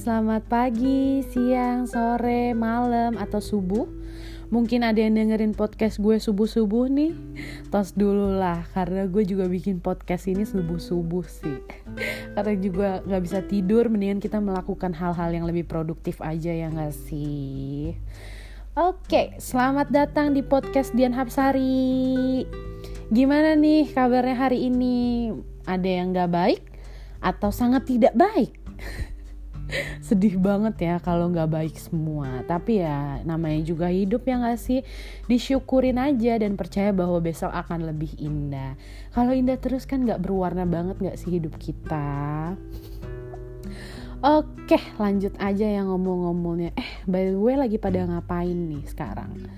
selamat pagi, siang, sore, malam, atau subuh Mungkin ada yang dengerin podcast gue subuh-subuh nih Tos dulu lah, karena gue juga bikin podcast ini subuh-subuh sih Karena juga gak bisa tidur, mendingan kita melakukan hal-hal yang lebih produktif aja ya gak sih Oke, selamat datang di podcast Dian Hapsari Gimana nih kabarnya hari ini? Ada yang gak baik? Atau sangat tidak baik? sedih banget ya kalau nggak baik semua. Tapi ya namanya juga hidup ya nggak sih? Disyukurin aja dan percaya bahwa besok akan lebih indah. Kalau indah terus kan nggak berwarna banget nggak sih hidup kita? Oke lanjut aja yang ngomong-ngomongnya. Eh by the way lagi pada ngapain nih sekarang?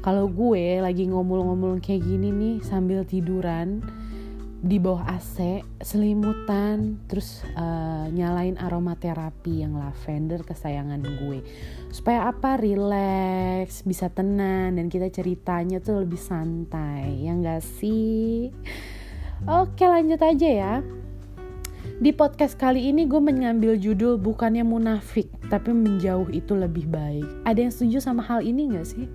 Kalau gue lagi ngomong-ngomong kayak gini nih sambil tiduran di bawah AC selimutan terus uh, nyalain aromaterapi yang lavender kesayangan gue. Supaya apa? Relax bisa tenang dan kita ceritanya tuh lebih santai. Ya enggak sih? Oke lanjut aja ya. Di podcast kali ini gue mengambil judul bukannya munafik tapi menjauh itu lebih baik. Ada yang setuju sama hal ini gak sih?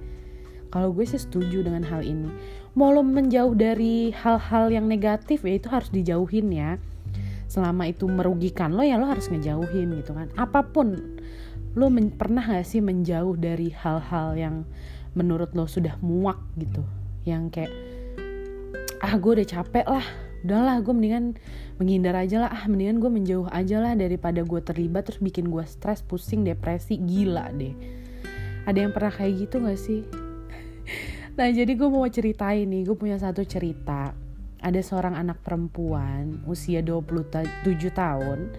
Kalau gue sih setuju dengan hal ini mau lo menjauh dari hal-hal yang negatif ya itu harus dijauhin ya. Selama itu merugikan lo ya lo harus ngejauhin gitu kan. Apa pun lo men pernah gak sih menjauh dari hal-hal yang menurut lo sudah muak gitu? Yang kayak ah gue udah capek lah udahlah gue mendingan menghindar aja lah. Ah mendingan gue menjauh aja lah daripada gue terlibat terus bikin gue stres pusing depresi. Gila deh. Ada yang pernah kayak gitu gak sih Nah jadi gue mau ceritain nih, gue punya satu cerita. Ada seorang anak perempuan usia 27 tahun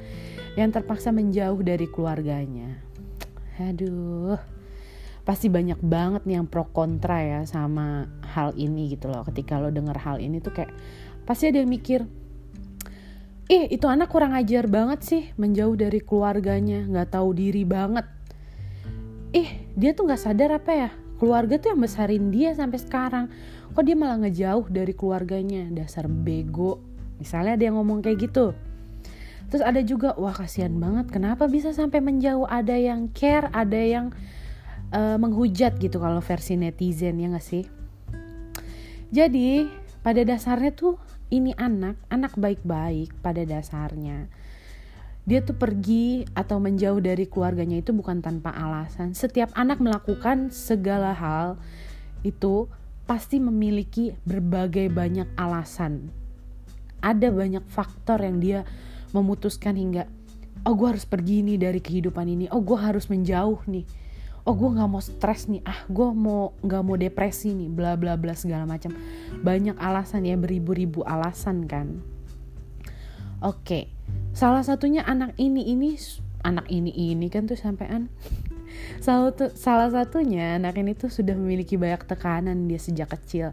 yang terpaksa menjauh dari keluarganya. Aduh, pasti banyak banget nih yang pro kontra ya sama hal ini gitu loh. Ketika lo denger hal ini tuh kayak pasti ada yang mikir, ih itu anak kurang ajar banget sih menjauh dari keluarganya, nggak tahu diri banget. Ih dia tuh nggak sadar apa ya keluarga tuh yang besarin dia sampai sekarang. Kok dia malah ngejauh dari keluarganya? Dasar bego. Misalnya yang ngomong kayak gitu. Terus ada juga wah kasihan banget. Kenapa bisa sampai menjauh? Ada yang care ada yang uh, menghujat gitu kalau versi netizen ya gak sih? Jadi pada dasarnya tuh ini anak anak baik-baik pada dasarnya dia tuh pergi atau menjauh dari keluarganya itu bukan tanpa alasan. Setiap anak melakukan segala hal itu pasti memiliki berbagai banyak alasan. Ada banyak faktor yang dia memutuskan hingga oh gue harus pergi nih dari kehidupan ini. Oh gue harus menjauh nih. Oh gue nggak mau stres nih. Ah gue mau nggak mau depresi nih. Bla bla bla segala macam. Banyak alasan ya beribu-ribu alasan kan. Oke. Okay salah satunya anak ini ini anak ini ini kan tuh sampean. Salah, salah satunya anak ini tuh sudah memiliki banyak tekanan dia sejak kecil.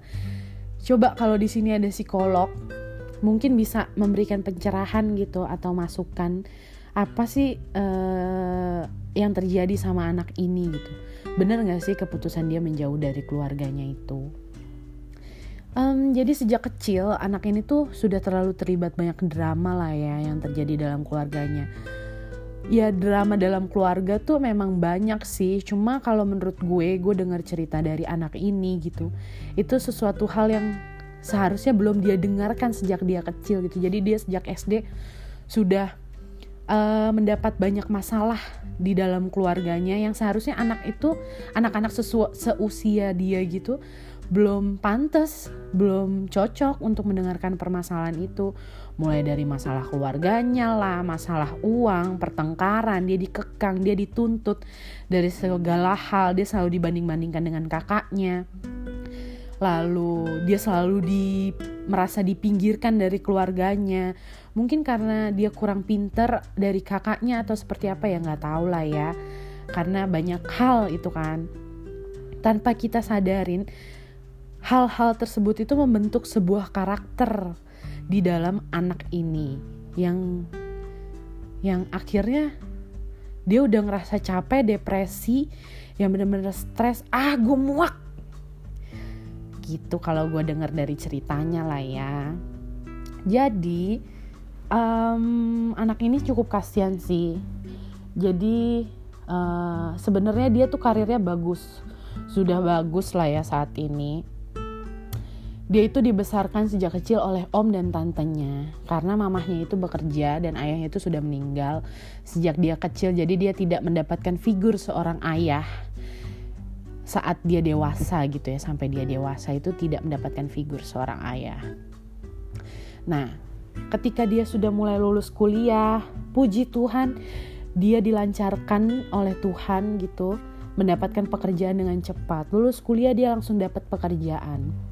Coba kalau di sini ada psikolog mungkin bisa memberikan pencerahan gitu atau masukan apa sih uh, yang terjadi sama anak ini gitu. Bener nggak sih keputusan dia menjauh dari keluarganya itu Um, jadi sejak kecil anak ini tuh sudah terlalu terlibat banyak drama lah ya yang terjadi dalam keluarganya. Ya drama dalam keluarga tuh memang banyak sih. Cuma kalau menurut gue, gue dengar cerita dari anak ini gitu, itu sesuatu hal yang seharusnya belum dia dengarkan sejak dia kecil gitu. Jadi dia sejak SD sudah uh, mendapat banyak masalah di dalam keluarganya yang seharusnya anak itu anak-anak seusia dia gitu belum pantas, belum cocok untuk mendengarkan permasalahan itu. Mulai dari masalah keluarganya lah, masalah uang, pertengkaran, dia dikekang, dia dituntut dari segala hal, dia selalu dibanding-bandingkan dengan kakaknya. Lalu dia selalu di merasa dipinggirkan dari keluarganya. Mungkin karena dia kurang pinter dari kakaknya atau seperti apa ya nggak tahu lah ya. Karena banyak hal itu kan. Tanpa kita sadarin, hal-hal tersebut itu membentuk sebuah karakter di dalam anak ini yang yang akhirnya dia udah ngerasa capek depresi yang bener-bener stres. Ah gue muak. Gitu kalau gue denger dari ceritanya lah ya. Jadi um, anak ini cukup kasihan sih. Jadi uh, sebenarnya dia tuh karirnya bagus. Sudah bagus lah ya saat ini dia itu dibesarkan sejak kecil oleh om dan tantenya karena mamahnya itu bekerja dan ayahnya itu sudah meninggal sejak dia kecil jadi dia tidak mendapatkan figur seorang ayah saat dia dewasa gitu ya sampai dia dewasa itu tidak mendapatkan figur seorang ayah. Nah, ketika dia sudah mulai lulus kuliah, puji Tuhan dia dilancarkan oleh Tuhan gitu mendapatkan pekerjaan dengan cepat. Lulus kuliah dia langsung dapat pekerjaan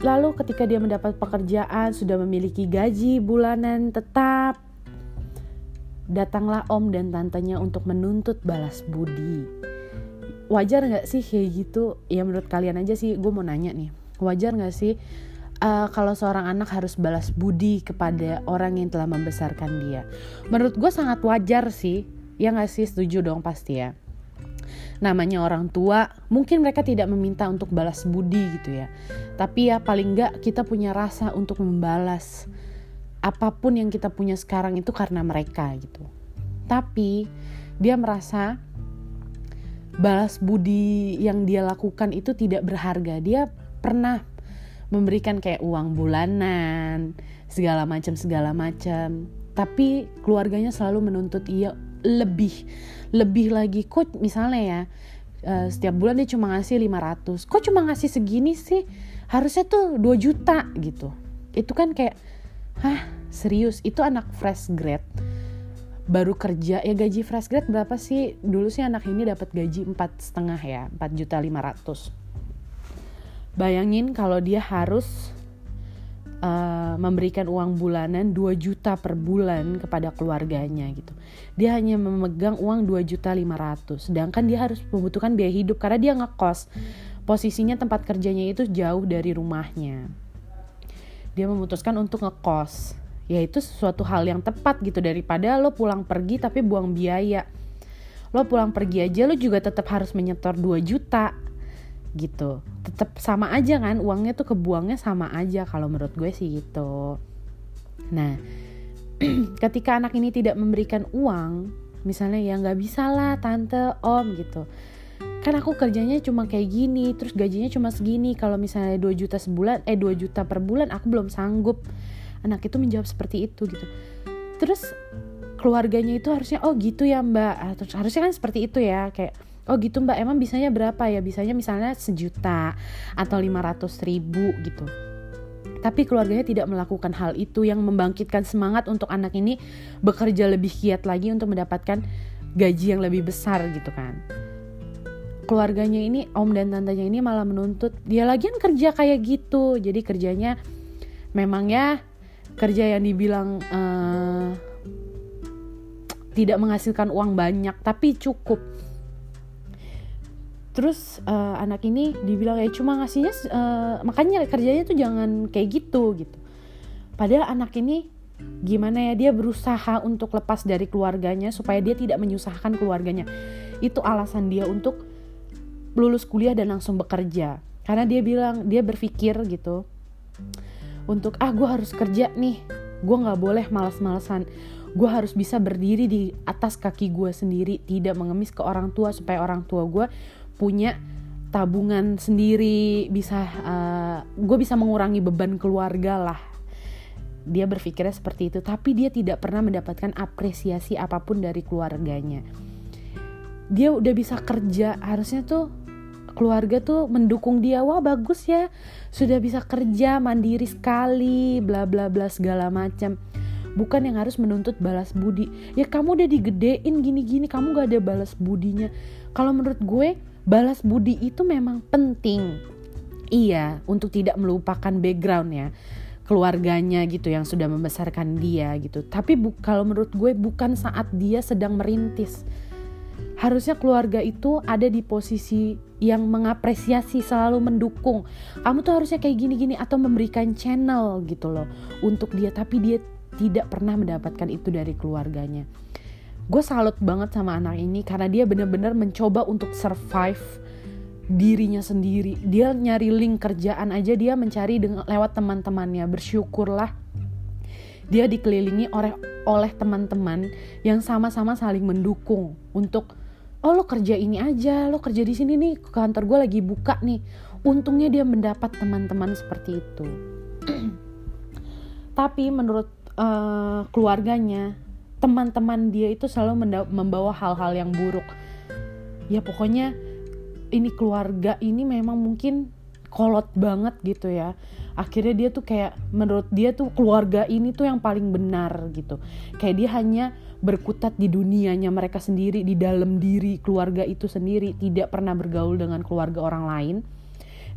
Lalu ketika dia mendapat pekerjaan, sudah memiliki gaji bulanan tetap, datanglah om dan tantenya untuk menuntut balas budi. Wajar nggak sih kayak gitu? Ya menurut kalian aja sih, gue mau nanya nih. Wajar nggak sih uh, kalau seorang anak harus balas budi kepada orang yang telah membesarkan dia? Menurut gue sangat wajar sih. Ya nggak sih? Setuju dong pasti ya namanya orang tua mungkin mereka tidak meminta untuk balas budi gitu ya. Tapi ya paling nggak kita punya rasa untuk membalas apa pun yang kita punya sekarang itu karena mereka gitu. Tapi dia merasa balas budi yang dia lakukan itu tidak berharga. Dia pernah memberikan kayak uang bulanan segala macam segala macam. Tapi keluarganya selalu menuntut ia lebih lebih lagi kok misalnya ya uh, setiap bulan dia cuma ngasih 500 kok cuma ngasih segini sih? Harusnya tuh 2 juta gitu. Itu kan kayak hah serius? Itu anak fresh grade baru kerja. Ya gaji fresh grade berapa sih? Dulu sih anak ini dapat gaji empat setengah ya 4 juta 500 bayangin kalau dia harus uh, memberikan uang bulanan 2 juta per bulan kepada keluarganya gitu. Dia hanya memegang uang 2 juta 500 sedangkan dia harus membutuhkan biaya hidup karena dia ngekos. Posisinya tempat kerjanya itu jauh dari rumahnya. Dia memutuskan untuk ngekos. Ya itu suatu hal yang tepat gitu daripada lo pulang pergi tapi buang biaya. Lo pulang pergi aja lo juga tetap harus menyetor 2 juta gitu. Tetap sama aja kan uangnya tuh kebuangnya sama aja kalau menurut gue sih gitu. Nah ketika anak ini tidak memberikan uang misalnya ya nggak bisa lah tante om gitu. Kan aku kerjanya cuma kayak gini terus gajinya cuma segini. Kalau misalnya 2 juta sebulan eh 2 juta per bulan aku belum sanggup. Anak itu menjawab seperti itu gitu. Terus keluarganya itu harusnya oh gitu ya mbak. Harusnya kan seperti itu ya kayak oh gitu mbak. Emang bisanya berapa ya? Bisanya misalnya sejuta atau lima ratus ribu gitu. Tapi keluarganya tidak melakukan hal itu yang membangkitkan semangat untuk anak ini bekerja lebih giat lagi untuk mendapatkan gaji yang lebih besar gitu kan. Keluarganya ini om dan tantenya ini malah menuntut dia lagian kerja kayak gitu. Jadi kerjanya memang ya kerja yang dibilang uh, tidak menghasilkan uang banyak tapi cukup terus uh, anak ini dibilang ya cuma ngasihnya uh, makanya kerjanya tuh jangan kayak gitu gitu. Padahal anak ini gimana ya dia berusaha untuk lepas dari keluarganya supaya dia tidak menyusahkan keluarganya. Itu alasan dia untuk lulus kuliah dan langsung bekerja. Karena dia bilang dia berpikir gitu untuk ah gue harus kerja nih. Gue nggak boleh malas-malasan gue harus bisa berdiri di atas kaki gue sendiri tidak mengemis ke orang tua supaya orang tua gue punya tabungan sendiri bisa uh, gue bisa mengurangi beban keluarga lah. Dia berpikirnya seperti itu tapi dia tidak pernah mendapatkan apresiasi apa pun dari keluarganya. Dia udah bisa kerja harusnya tuh keluarga tuh mendukung dia. Wah bagus ya. Sudah bisa kerja mandiri sekali bla bla bla segala macam. Bukan yang harus menuntut balas budi. Ya kamu udah digedein gini gini kamu gak ada balas budinya. Kalau menurut gue balas budi itu memang penting. Iya untuk tidak melupakan background ya keluarganya gitu yang sudah membesarkan dia gitu. Tapi bu kalau menurut gue bukan saat dia sedang merintis. Harusnya keluarga itu ada di posisi yang mengapresiasi selalu mendukung. Kamu tuh harusnya kayak gini-gini atau memberikan channel gitu loh untuk dia tapi dia tidak pernah mendapatkan itu dari keluarganya gue salut banget sama anak ini karena dia benar-benar mencoba untuk survive dirinya sendiri. Dia nyari link kerjaan aja dia mencari dengan lewat teman-temannya. Bersyukurlah dia dikelilingi oleh oleh teman-teman yang sama-sama saling mendukung untuk oh lo kerja ini aja lo kerja di sini nih kantor gue lagi buka nih. Untungnya dia mendapat teman-teman seperti itu. Tapi menurut uh, keluarganya teman-teman dia itu selalu membawa hal-hal yang buruk. Ya pokoknya ini keluarga ini memang mungkin kolot banget gitu ya. Akhirnya dia tuh kayak menurut dia tuh keluarga ini tuh yang paling benar gitu. Kayak dia hanya berkutat di dunianya mereka sendiri di dalam diri keluarga itu sendiri tidak pernah bergaul dengan keluarga orang lain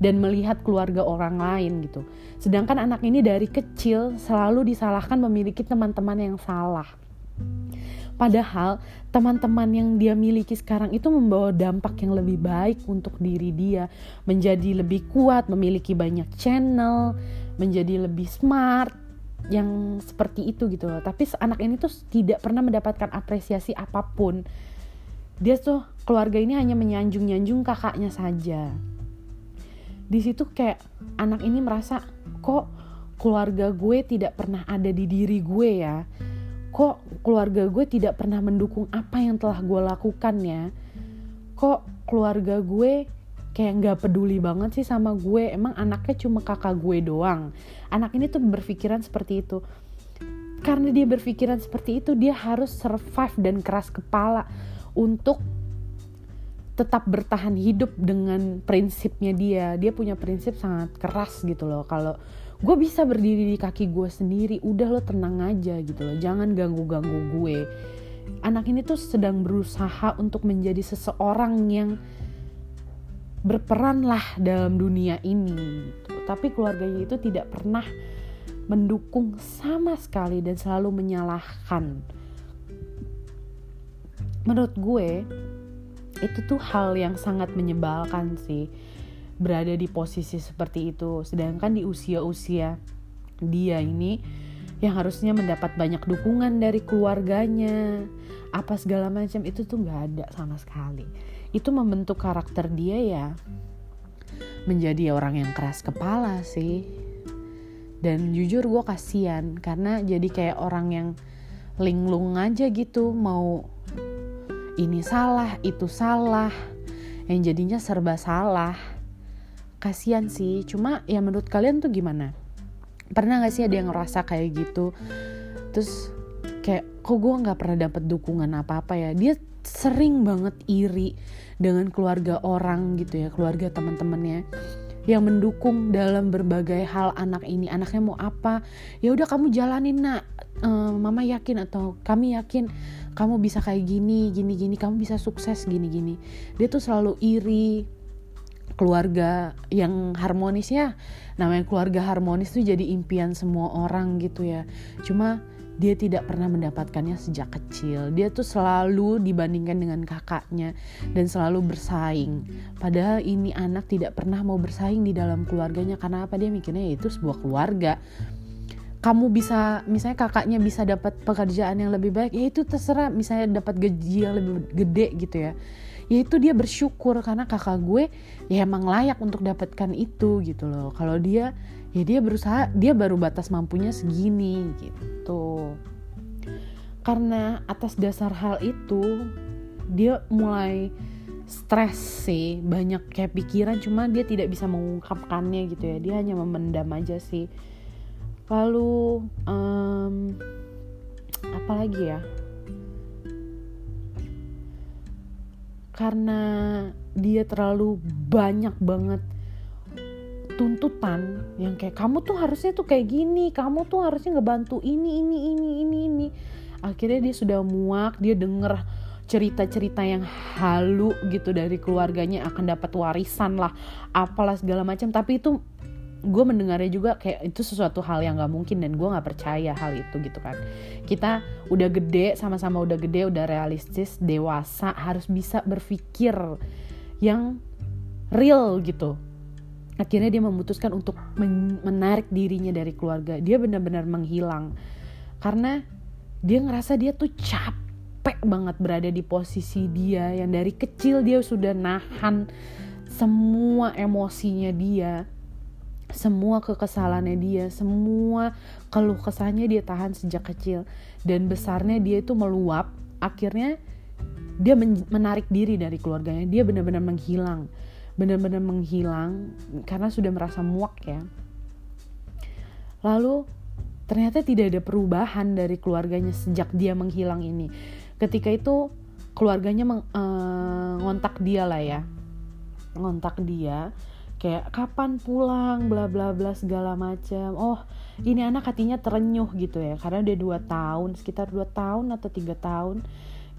dan melihat keluarga orang lain gitu. Sedangkan anak ini dari kecil selalu disalahkan memiliki teman-teman yang salah Padahal teman-teman yang dia miliki sekarang itu membawa dampak yang lebih baik untuk diri dia, menjadi lebih kuat, memiliki banyak channel, menjadi lebih smart, yang seperti itu gitu loh. Tapi anak ini tuh tidak pernah mendapatkan apresiasi apa pun. Dia tuh keluarga ini hanya menyanjung-nyanjung kakaknya saja. Di situ kayak anak ini merasa kok keluarga gue tidak pernah ada di diri gue ya kok keluarga gue tidak pernah mendukung apa yang telah gue lakukan ya? Kok keluarga gue kayak nggak peduli banget sih sama gue? Emang anaknya cuma kakak gue doang. Anak ini tuh berpikiran seperti itu. Karena dia berpikiran seperti itu dia harus survive dan keras kepala untuk tetap bertahan hidup dengan prinsipnya dia. Dia punya prinsip sangat keras gitu loh. Kalau gue bisa berdiri di kaki gue sendiri udah lo tenang aja gitu loh jangan ganggu ganggu gue. Anak ini tuh sedang berusaha untuk menjadi seseorang yang berperan lah dalam dunia ini gitu. tapi keluarganya itu tidak pernah mendukung sama sekali dan selalu menyalahkan. Menurut gue itu tuh hal yang sangat menyebalkan sih berada di posisi seperti itu. Sedangkan di usia-usia dia ini yang harusnya mendapat banyak dukungan dari keluarganya apa segala macam itu tuh nggak ada sama sekali. Itu membentuk karakter dia ya menjadi orang yang keras kepala sih. Dan jujur gue kasihan karena jadi kayak orang yang linglung aja gitu mau ini salah itu salah yang jadinya serba salah kasihan sih cuma ya menurut kalian tuh gimana? Pernah gak sih ada yang ngerasa kayak gitu? Terus kayak kok gue nggak pernah dapet dukungan apa apa ya? Dia sering banget iri dengan keluarga orang gitu ya keluarga teman-temannya yang mendukung dalam berbagai hal anak ini. Anaknya mau apa? Ya udah kamu jalanin nak. Uh, mama yakin atau kami yakin kamu bisa kayak gini gini gini. Kamu bisa sukses gini gini. Dia tuh selalu iri keluarga yang harmonis ya namanya keluarga harmonis tuh jadi impian semua orang gitu ya. Cuma dia tidak pernah mendapatkannya sejak kecil. Dia tuh selalu dibandingkan dengan kakaknya dan selalu bersaing. Padahal ini anak tidak pernah mau bersaing di dalam keluarganya. Karena apa? Dia mikirnya ya itu sebuah keluarga. Kamu bisa misalnya kakaknya bisa dapat pekerjaan yang lebih baik ya itu terserah. Misalnya dapat gaji yang lebih gede gitu ya yaitu dia bersyukur karena kakak gue ya emang layak untuk dapatkan itu gitu loh. Kalau dia ya dia berusaha dia baru batas mampunya segini gitu. Karena atas dasar hal itu dia mulai stres sih banyak kayak pikiran cuma dia tidak bisa mengungkapkannya gitu ya. Dia hanya memendam aja sih. Lalu um, apa lagi ya karena dia terlalu banyak banget tuntutan yang kayak kamu tuh harusnya tuh kayak gini kamu tuh harusnya ngebantu ini ini ini ini ini. Akhirnya dia sudah muak dia denger cerita-cerita yang halu gitu dari keluarganya akan dapat warisan lah apalah segala macam. Tapi itu gue mendengarnya juga kayak itu sesuatu hal yang gak mungkin dan gue gak percaya hal itu gitu kan. Kita udah gede sama-sama udah gede udah realistis dewasa harus bisa berpikir yang real gitu. Akhirnya dia memutuskan untuk men menarik dirinya dari keluarga. Dia benar-benar menghilang. Karena dia ngerasa dia tuh capek banget berada di posisi dia yang dari kecil dia sudah nahan semua emosinya dia semua kekesalannya dia semua keluh kesahnya dia tahan sejak kecil. Dan besarnya dia itu meluap akhirnya dia menarik diri dari keluarganya. Dia benar-benar menghilang benar-benar menghilang karena sudah merasa muak ya. Lalu ternyata tidak ada perubahan dari keluarganya sejak dia menghilang ini. Ketika itu keluarganya meng, uh, ngontak dia lah ya. Ngontak dia kayak kapan pulang? bla bla bla segala macam oh ini anak hatinya terenyuh gitu ya. Karena udah dua tahun sekitar dua tahun atau tiga tahun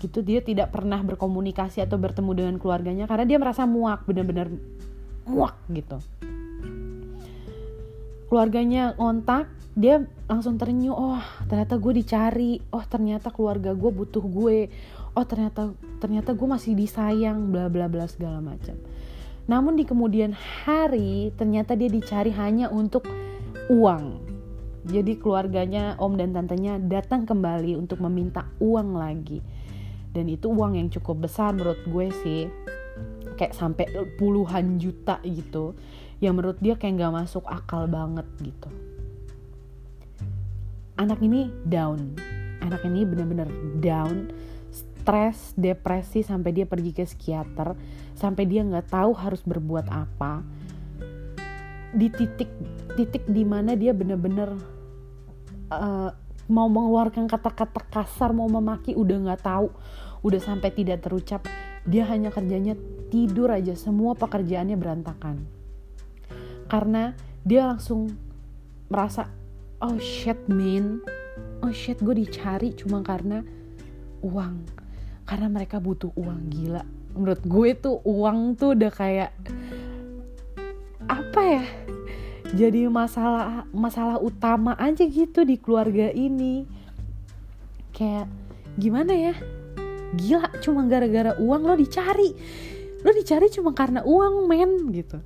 gitu dia tidak pernah berkomunikasi atau bertemu dengan keluarganya karena dia merasa muak benar-benar muak gitu. Keluarganya ngontak dia langsung terenyuh oh ternyata gue dicari. Oh ternyata keluarga gue butuh gue. Oh ternyata ternyata gue masih disayang bla bla bla segala macam namun di kemudian hari ternyata dia dicari hanya untuk uang. Jadi keluarganya om dan tantenya datang kembali untuk meminta uang lagi. Dan itu uang yang cukup besar menurut gue sih. Kayak sampai puluhan juta gitu. Yang menurut dia kayak nggak masuk akal banget gitu. Anak ini down. Anak ini bener-bener down stres depresi sampai dia pergi ke psikiater sampai dia nggak tahu harus berbuat apa. Di titik titik di mana dia bener-bener uh, mau mengeluarkan kata-kata kasar mau memaki udah nggak tahu udah sampai tidak terucap dia hanya kerjanya tidur aja semua pekerjaannya berantakan. Karena dia langsung merasa oh shit man. Oh shit gue dicari cuma karena uang karena mereka butuh uang gila. Menurut gue tuh uang tuh udah kayak apa ya jadi masalah masalah utama aja gitu di keluarga ini. Kayak gimana ya? Gila cuma gara-gara uang lo dicari. Lo dicari cuma karena uang men gitu.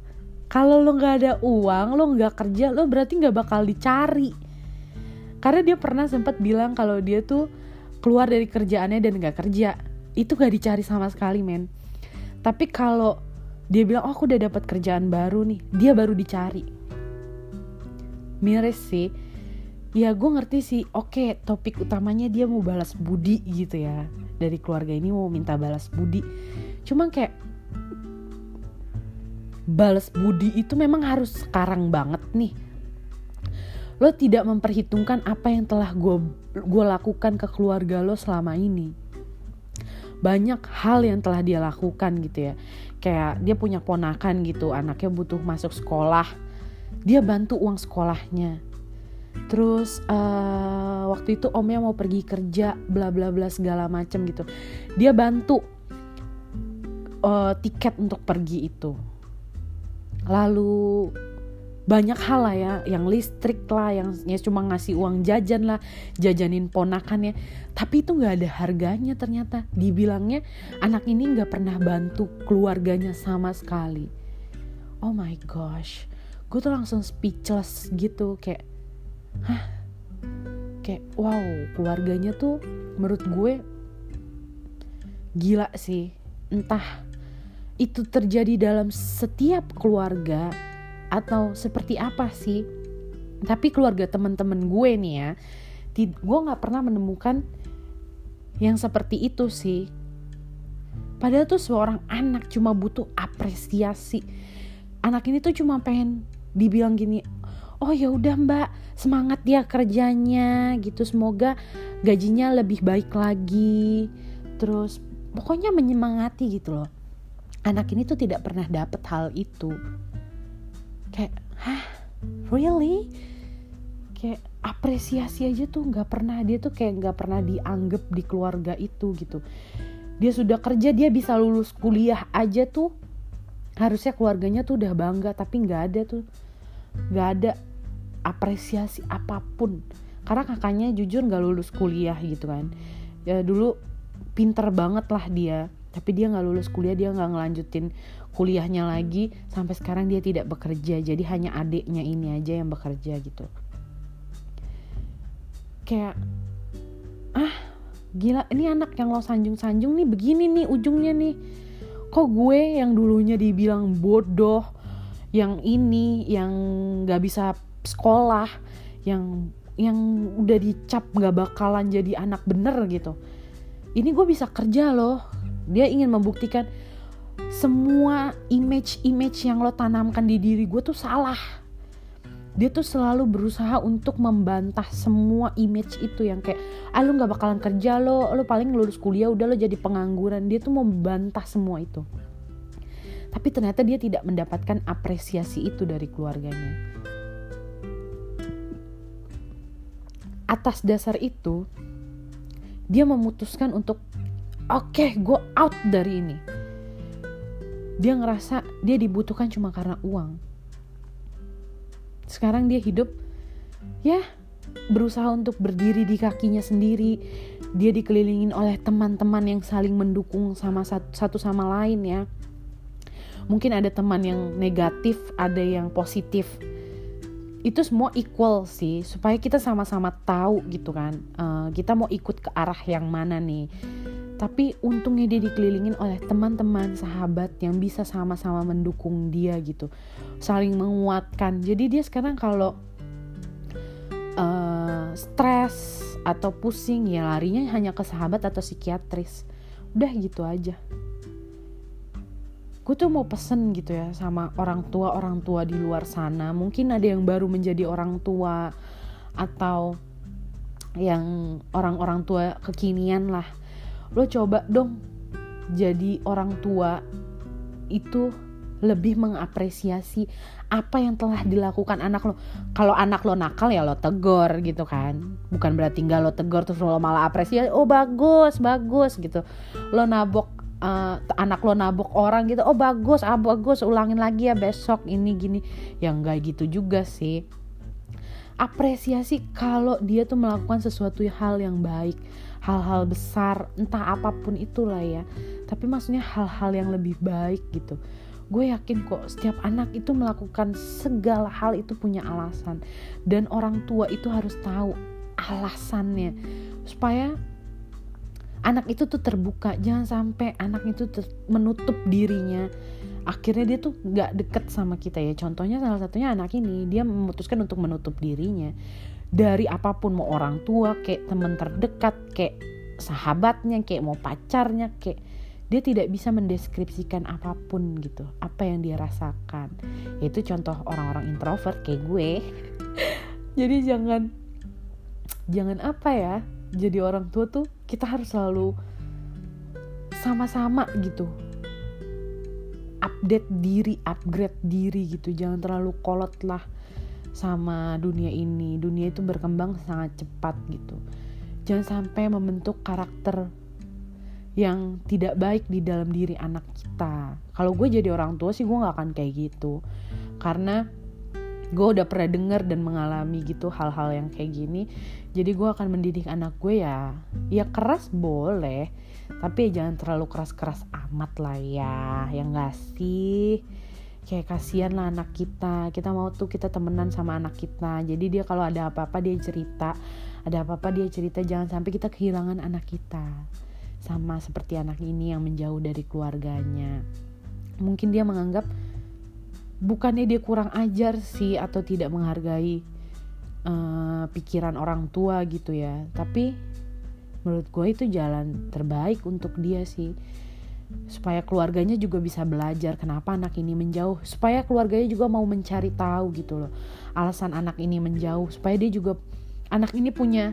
Kalau lo nggak ada uang lo nggak kerja lo berarti nggak bakal dicari. Karena dia pernah sempat bilang kalau dia tuh keluar dari kerjaannya dan gak kerja itu gak dicari sama sekali men. Tapi kalau dia bilang oh aku udah dapat kerjaan baru nih dia baru dicari. Miris sih. Ya gue ngerti sih. Oke topik utamanya dia mau balas budi gitu ya. Dari keluarga ini mau minta balas budi. Cuma kayak balas budi itu memang harus sekarang banget nih. Lo tidak memperhitungkan apa yang telah gue gue lakukan ke keluarga lo selama ini banyak hal yang telah dia lakukan gitu ya. Kayak dia punya ponakan gitu anaknya butuh masuk sekolah. Dia bantu uang sekolahnya. Terus uh, waktu itu omnya mau pergi kerja bla bla bla segala macem gitu. Dia bantu uh, tiket untuk pergi itu. Lalu banyak hal lah ya yang listrik lah yang ya cuma ngasih uang jajan lah jajanin ponakannya tapi itu nggak ada harganya ternyata. Dibilangnya anak ini nggak pernah bantu keluarganya sama sekali. Oh my gosh. Gue tuh langsung speechless gitu kayak hah? Kayak wow keluarganya tuh menurut gue gila sih. Entah itu terjadi dalam setiap keluarga atau seperti apa sih? Tapi keluarga teman-teman gue nih ya gue nggak pernah menemukan yang seperti itu sih. Padahal tuh seorang anak cuma butuh apresiasi. Anak ini tuh cuma pengen dibilang gini oh ya udah mbak semangat ya kerjanya gitu. Semoga gajinya lebih baik lagi. Terus pokoknya menyemangati gitu loh. Anak ini tuh tidak pernah dapet hal itu kayak hah? Really? Kayak apresiasi aja tuh nggak pernah dia tuh kayak nggak pernah dianggap di keluarga itu gitu. Dia sudah kerja dia bisa lulus kuliah aja tuh harusnya keluarganya tuh udah bangga tapi nggak ada tuh nggak ada apresiasi apa pun. Karena kakaknya jujur nggak lulus kuliah gitu kan. Ya dulu pinter banget lah dia tapi dia nggak lulus kuliah dia nggak ngelanjutin kuliahnya lagi sampai sekarang dia tidak bekerja. Jadi hanya adiknya ini aja yang bekerja gitu. Kayak ah gila ini anak yang lo sanjung-sanjung nih begini nih ujungnya nih. Kok gue yang dulunya dibilang bodoh yang ini yang nggak bisa sekolah yang yang udah dicap nggak bakalan jadi anak bener gitu. Ini gue bisa kerja loh. Dia ingin membuktikan semua image-image yang lo tanamkan di diri gue tuh salah. Dia tuh selalu berusaha untuk membantah semua image itu yang kayak ah lu nggak bakalan kerja lo lo paling lulus kuliah udah lo jadi pengangguran. Dia tuh membantah semua itu. Tapi ternyata dia tidak mendapatkan apresiasi itu dari keluarganya. Atas dasar itu dia memutuskan untuk oke okay, gue out dari ini dia ngerasa dia dibutuhkan cuma karena uang. Sekarang dia hidup ya berusaha untuk berdiri di kakinya sendiri. Dia dikelilingin oleh teman-teman yang saling mendukung sama satu sama lain ya. Mungkin ada teman yang negatif ada yang positif. Itu semua equal sih supaya kita sama-sama tahu gitu kan. Uh, kita mau ikut ke arah yang mana nih tapi untungnya dia dikelilingin oleh teman-teman sahabat yang bisa sama-sama mendukung dia gitu. Saling menguatkan. Jadi dia sekarang kalau uh, stres atau pusing ya larinya hanya ke sahabat atau psikiatris. Udah gitu aja. Gue tuh mau pesen gitu ya sama orang tua orang tua di luar sana. Mungkin ada yang baru menjadi orang tua atau yang orang-orang tua kekinian lah lo coba dong jadi orang tua itu lebih mengapresiasi apa yang telah dilakukan anak lo. Kalau anak lo nakal ya lo tegor gitu kan. Bukan berarti nggak lo tegor terus lo malah apresiasi. Oh bagus, bagus gitu. Lo nabok uh, anak lo nabok orang gitu. Oh bagus, ah bagus. Ulangin lagi ya besok ini gini. Ya nggak gitu juga sih. Apresiasi kalau dia tuh melakukan sesuatu hal yang baik hal-hal besar entah apa pun itulah ya. Tapi maksudnya hal-hal yang lebih baik gitu. Gue yakin kok setiap anak itu melakukan segala hal itu punya alasan. Dan orang tua itu harus tahu alasannya. Supaya anak itu tuh terbuka jangan sampai anak itu menutup dirinya. Akhirnya dia tuh nggak deket sama kita ya. Contohnya salah satunya anak ini dia memutuskan untuk menutup dirinya dari apa pun mau orang tua kayak teman terdekat kayak sahabatnya kayak mau pacarnya kayak dia tidak bisa mendeskripsikan apa pun gitu apa yang dia rasakan. Itu contoh orang-orang introvert kayak gue. Jadi jangan jangan apa ya jadi orang tua tuh kita harus selalu sama-sama gitu. Update diri upgrade diri gitu. Jangan terlalu kolot lah sama dunia ini. Dunia itu berkembang sangat cepat gitu. Jangan sampai membentuk karakter yang tidak baik di dalam diri anak kita. Kalau gue jadi orang tua sih gue nggak akan kayak gitu. Karena gue udah pernah denger dan mengalami gitu hal-hal yang kayak gini. Jadi gue akan mendidik anak gue ya ya keras boleh. Tapi ya jangan terlalu keras-keras amat lah ya yang gak sih kayak kasihan lah anak kita. Kita mau tuh kita temenan sama anak kita. Jadi dia kalau ada apa-apa dia cerita. Ada apa-apa dia cerita jangan sampai kita kehilangan anak kita. Sama seperti anak ini yang menjauh dari keluarganya. Mungkin dia menganggap bukannya dia kurang ajar sih atau tidak menghargai uh, pikiran orang tua gitu ya. Tapi menurut gue itu jalan terbaik untuk dia sih supaya keluarganya juga bisa belajar kenapa anak ini menjauh. Supaya keluarganya juga mau mencari tahu gitu loh alasan anak ini menjauh. Supaya dia juga anak ini punya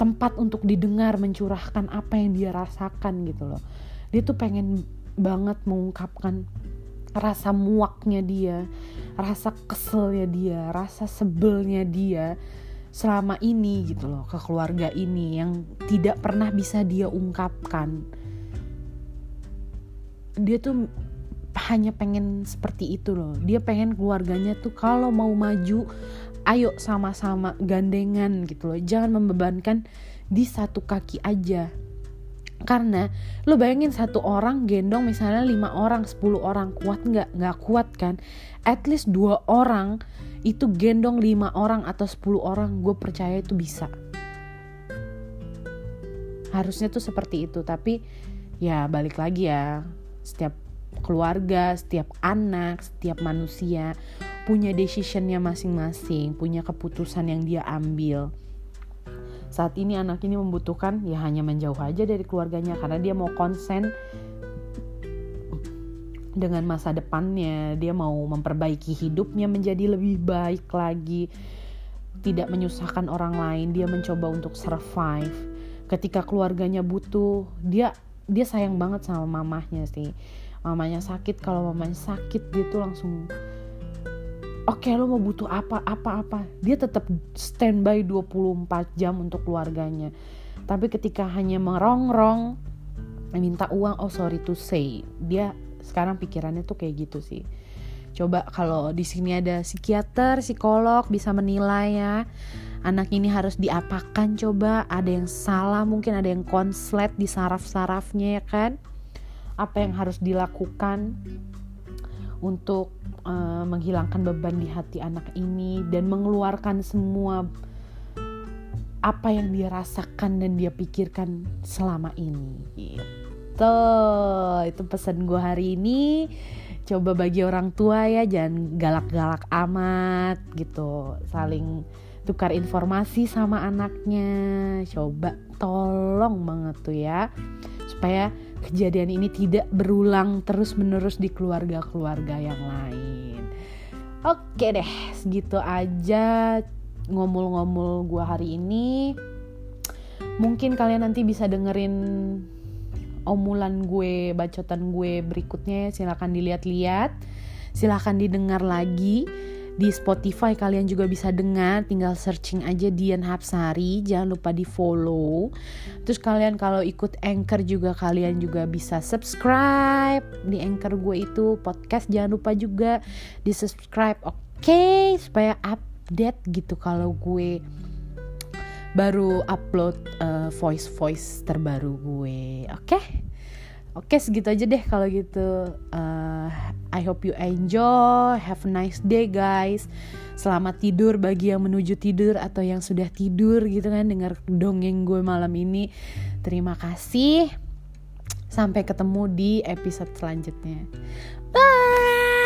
tempat untuk didengar mencurahkan apa yang dia rasakan gitu loh. Dia tuh pengen banget mengungkapkan rasa muaknya dia rasa keselnya dia rasa sebelnya dia selama ini gitu loh ke keluarga ini yang tidak pernah bisa dia ungkapkan dia tuh hanya pengen seperti itu loh. Dia pengen keluarganya tuh kalau mau maju ayo sama-sama gandengan gitu loh. Jangan membebankan di satu kaki aja. Karena lo bayangin satu orang gendong misalnya lima orang 10 orang kuat nggak? Nggak kuat kan? At least dua orang itu gendong lima orang atau 10 orang gue percaya itu bisa. Harusnya tuh seperti itu tapi ya balik lagi ya setiap keluarga, setiap anak, setiap manusia punya decisionnya masing-masing, punya keputusan yang dia ambil. Saat ini anak ini membutuhkan ya hanya menjauh aja dari keluarganya karena dia mau konsen dengan masa depannya, dia mau memperbaiki hidupnya menjadi lebih baik lagi, tidak menyusahkan orang lain, dia mencoba untuk survive. Ketika keluarganya butuh, dia dia sayang banget sama mamahnya sih. Mamanya sakit, kalau mamanya sakit dia tuh langsung oke okay, lo mau butuh apa apa apa. Dia tetap standby 24 jam untuk keluarganya. Tapi ketika hanya merongrong minta uang oh sorry to say. Dia sekarang pikirannya tuh kayak gitu sih. Coba kalau di sini ada psikiater psikolog bisa menilai ya anak ini harus diapakan coba? Ada yang salah mungkin ada yang konslet di saraf-sarafnya ya kan? Apa yang harus dilakukan untuk uh, menghilangkan beban di hati anak ini dan mengeluarkan semua apa yang dia rasakan dan dia pikirkan selama ini? Gitu. Itu pesan gue hari ini. Coba bagi orang tua ya jangan galak-galak amat gitu. Saling tukar informasi sama anaknya coba tolong banget tuh ya supaya kejadian ini tidak berulang terus-menerus di keluarga-keluarga yang lain. Oke deh, segitu aja ngomul-ngomul gue hari ini. Mungkin kalian nanti bisa dengerin omulan gue, bacotan gue berikutnya. Silahkan dilihat-lihat, silahkan didengar lagi di Spotify kalian juga bisa dengar tinggal searching aja Dian Hapsari jangan lupa di follow terus kalian kalau ikut anchor juga kalian juga bisa subscribe di anchor gue itu podcast jangan lupa juga di subscribe oke okay? supaya update gitu kalau gue baru upload uh, voice voice terbaru gue oke okay? Oke segitu aja deh kalau gitu. Uh, I hope you enjoy. Have a nice day guys. Selamat tidur bagi yang menuju tidur atau yang sudah tidur gitu kan dengar dongeng gue malam ini. Terima kasih. Sampai ketemu di episode selanjutnya. Bye.